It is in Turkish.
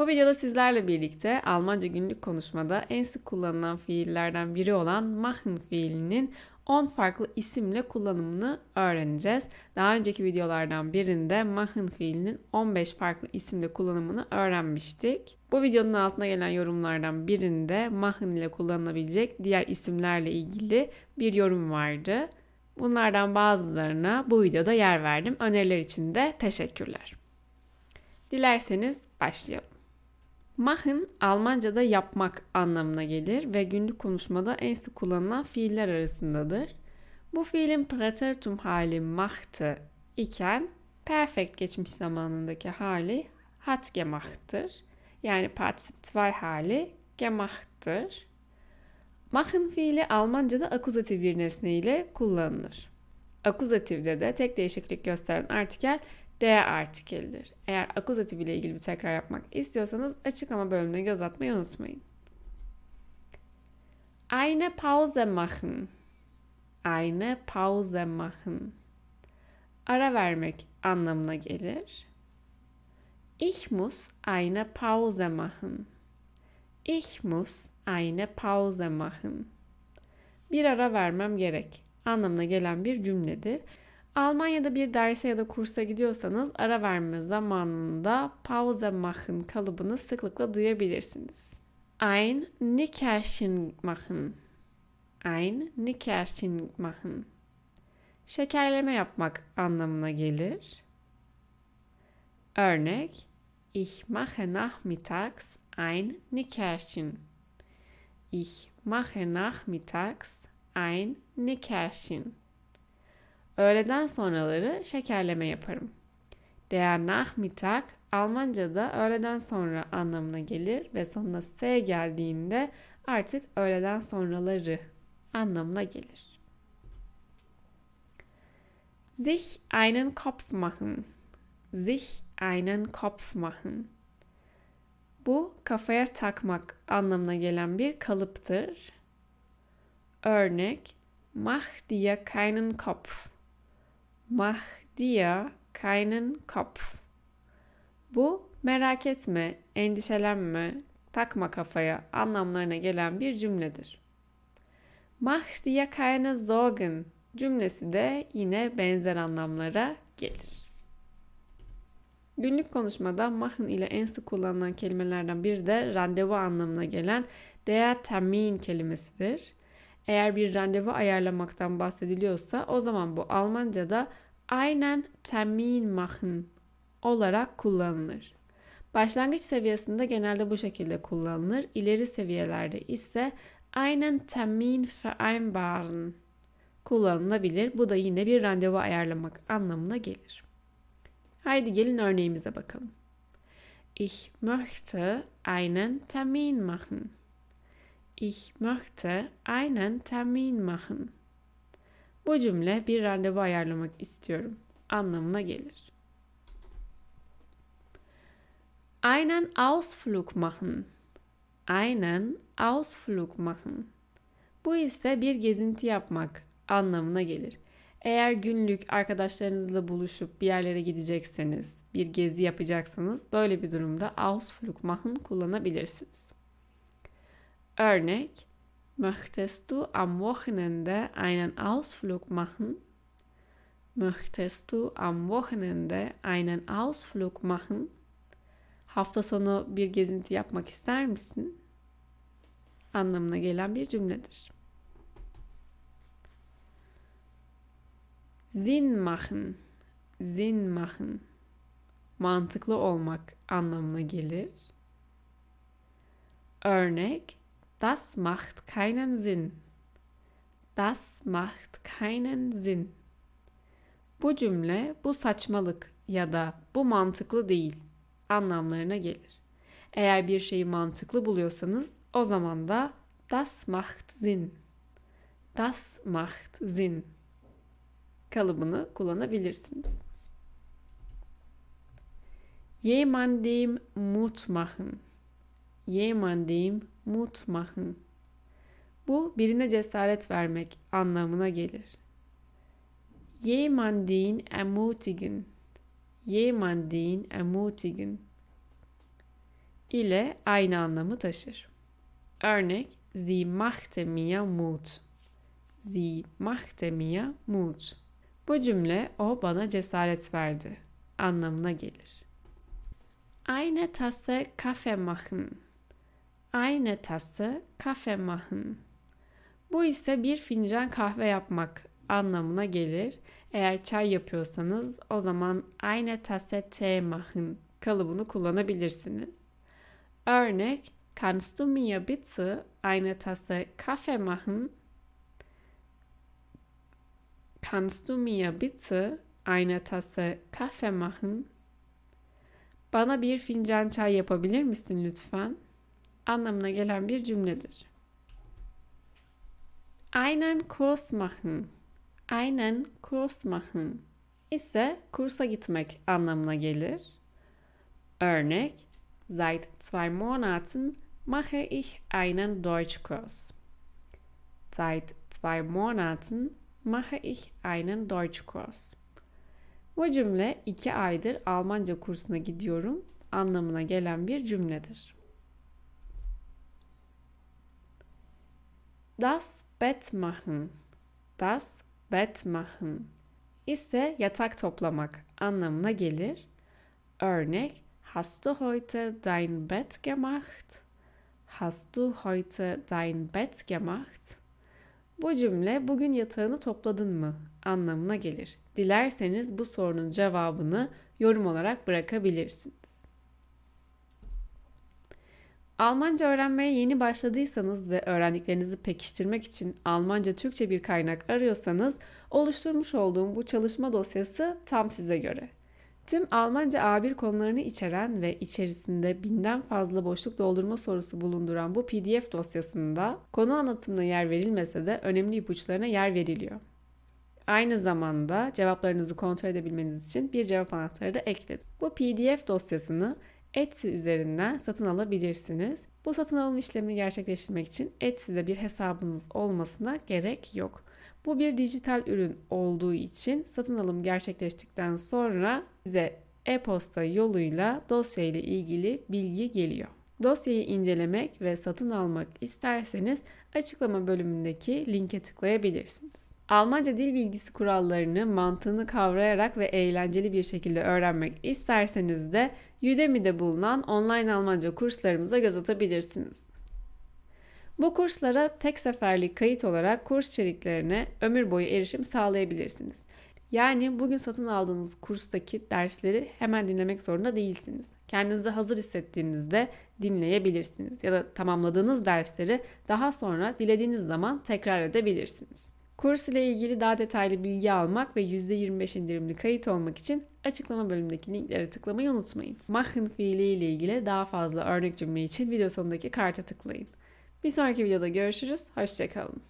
Bu videoda sizlerle birlikte Almanca günlük konuşmada en sık kullanılan fiillerden biri olan machen fiilinin 10 farklı isimle kullanımını öğreneceğiz. Daha önceki videolardan birinde machen fiilinin 15 farklı isimle kullanımını öğrenmiştik. Bu videonun altına gelen yorumlardan birinde machen ile kullanılabilecek diğer isimlerle ilgili bir yorum vardı. Bunlardan bazılarına bu videoda yer verdim. Öneriler için de teşekkürler. Dilerseniz başlayalım. Machen Almanca'da yapmak anlamına gelir ve günlük konuşmada en sık kullanılan fiiller arasındadır. Bu fiilin Präteritum hali machte iken perfect geçmiş zamanındaki hali hat gemacht'tır. Yani Partizip 2 hali gemacht'tır. Machen fiili Almanca'da akuzatif bir nesne ile kullanılır. Akuzatifde de tek değişiklik gösteren artikel D artikelidir. Eğer akuzatif ile ilgili bir tekrar yapmak istiyorsanız açıklama bölümüne göz atmayı unutmayın. Eine Pause machen. Eine Pause machen. Ara vermek anlamına gelir. Ich muss eine Pause machen. Ich muss eine Pause machen. Bir ara vermem gerek anlamına gelen bir cümledir. Almanya'da bir derse ya da kursa gidiyorsanız ara verme zamanında Pause machen kalıbını sıklıkla duyabilirsiniz. Ein Nickerchen machen. Ein Nickerchen machen. Şekerleme yapmak anlamına gelir. Örnek Ich mache nachmittags ein Nickerchen. Ich mache nachmittags ein Nickerchen. Öğleden sonraları şekerleme yaparım. Der Nachmittag Almanca'da öğleden sonra anlamına gelir ve sonuna s geldiğinde artık öğleden sonraları anlamına gelir. Sich einen Kopf machen. Sich einen Kopf machen. Bu kafaya takmak anlamına gelen bir kalıptır. Örnek Mach dir keinen Kopf. Mach dir keinen Kopf. Bu merak etme, endişelenme, takma kafaya anlamlarına gelen bir cümledir. Mach dir keine Sorgen cümlesi de yine benzer anlamlara gelir. Günlük konuşmada machen ile en sık kullanılan kelimelerden biri de randevu anlamına gelen der Termin kelimesidir. Eğer bir randevu ayarlamaktan bahsediliyorsa o zaman bu Almanca'da einen Termin machen olarak kullanılır. Başlangıç seviyesinde genelde bu şekilde kullanılır. İleri seviyelerde ise einen Termin vereinbaren kullanılabilir. Bu da yine bir randevu ayarlamak anlamına gelir. Haydi gelin örneğimize bakalım. Ich möchte einen Termin machen. Ich möchte einen Termin machen. Bu cümle bir randevu ayarlamak istiyorum anlamına gelir. Einen Ausflug machen. Einen Ausflug machen. Bu ise bir gezinti yapmak anlamına gelir. Eğer günlük arkadaşlarınızla buluşup bir yerlere gidecekseniz, bir gezi yapacaksanız böyle bir durumda Ausflug machen kullanabilirsiniz. Örnek Möchtest du am Wochenende einen Ausflug machen? Möchtest du am Wochenende einen Ausflug machen? Hafta sonu bir gezinti yapmak ister misin? Anlamına gelen bir cümledir. Sinn machen, Sinn machen. Mantıklı olmak anlamına gelir. Örnek Das macht keinen Sinn. Das macht keinen Sinn. Bu cümle bu saçmalık ya da bu mantıklı değil anlamlarına gelir. Eğer bir şeyi mantıklı buluyorsanız o zaman da das macht Sinn. Das macht Sinn kalıbını kullanabilirsiniz. Jemandem Mut machen. Jemandem Mut machen. Bu birine cesaret vermek anlamına gelir. Jemanden ermutigen. Jemanden ermutigen. ile aynı anlamı taşır. Örnek Sie machte mir Mut. Sie machte mir Mut. Bu cümle o bana cesaret verdi anlamına gelir. Eine Tasse Kaffee machen. Eine Tasse Kaffee machen. Bu ise bir fincan kahve yapmak anlamına gelir. Eğer çay yapıyorsanız o zaman eine Tasse Tee machen kalıbını kullanabilirsiniz. Örnek Kannst du mir bitte eine Tasse Kaffee machen? Kannst du mir bitte eine Tasse Kaffee machen? Bana bir fincan çay yapabilir misin lütfen? Anlamına gelen bir cümledir. Einen Kurs machen. Einen Kurs machen ise kursa gitmek anlamına gelir. Örnek Seit zwei Monaten mache ich einen Deutschkurs. Seit zwei Monaten mache ich einen Deutschkurs. Bu cümle iki aydır Almanca kursuna gidiyorum anlamına gelen bir cümledir. Das Bett machen. Das Bett machen ise yatak toplamak anlamına gelir. Örnek Hast du heute dein Bett gemacht? Hast du heute dein Bett gemacht? Bu cümle bugün yatağını topladın mı anlamına gelir. Dilerseniz bu sorunun cevabını yorum olarak bırakabilirsiniz. Almanca öğrenmeye yeni başladıysanız ve öğrendiklerinizi pekiştirmek için Almanca Türkçe bir kaynak arıyorsanız oluşturmuş olduğum bu çalışma dosyası tam size göre. Tüm Almanca A1 konularını içeren ve içerisinde binden fazla boşluk doldurma sorusu bulunduran bu PDF dosyasında konu anlatımına yer verilmese de önemli ipuçlarına yer veriliyor. Aynı zamanda cevaplarınızı kontrol edebilmeniz için bir cevap anahtarı da ekledim. Bu PDF dosyasını Etsy üzerinden satın alabilirsiniz. Bu satın alım işlemini gerçekleştirmek için Etsy'de bir hesabınız olmasına gerek yok. Bu bir dijital ürün olduğu için satın alım gerçekleştikten sonra size e-posta yoluyla dosya ile ilgili bilgi geliyor. Dosyayı incelemek ve satın almak isterseniz açıklama bölümündeki linke tıklayabilirsiniz. Almanca dil bilgisi kurallarını, mantığını kavrayarak ve eğlenceli bir şekilde öğrenmek isterseniz de Udemy'de bulunan online Almanca kurslarımıza göz atabilirsiniz. Bu kurslara tek seferlik kayıt olarak kurs içeriklerine ömür boyu erişim sağlayabilirsiniz. Yani bugün satın aldığınız kurstaki dersleri hemen dinlemek zorunda değilsiniz. Kendinizi hazır hissettiğinizde dinleyebilirsiniz ya da tamamladığınız dersleri daha sonra dilediğiniz zaman tekrar edebilirsiniz. Kurs ile ilgili daha detaylı bilgi almak ve %25 indirimli kayıt olmak için açıklama bölümündeki linklere tıklamayı unutmayın. Machen fiili ile ilgili daha fazla örnek cümle için video sonundaki karta tıklayın. Bir sonraki videoda görüşürüz. Hoşçakalın.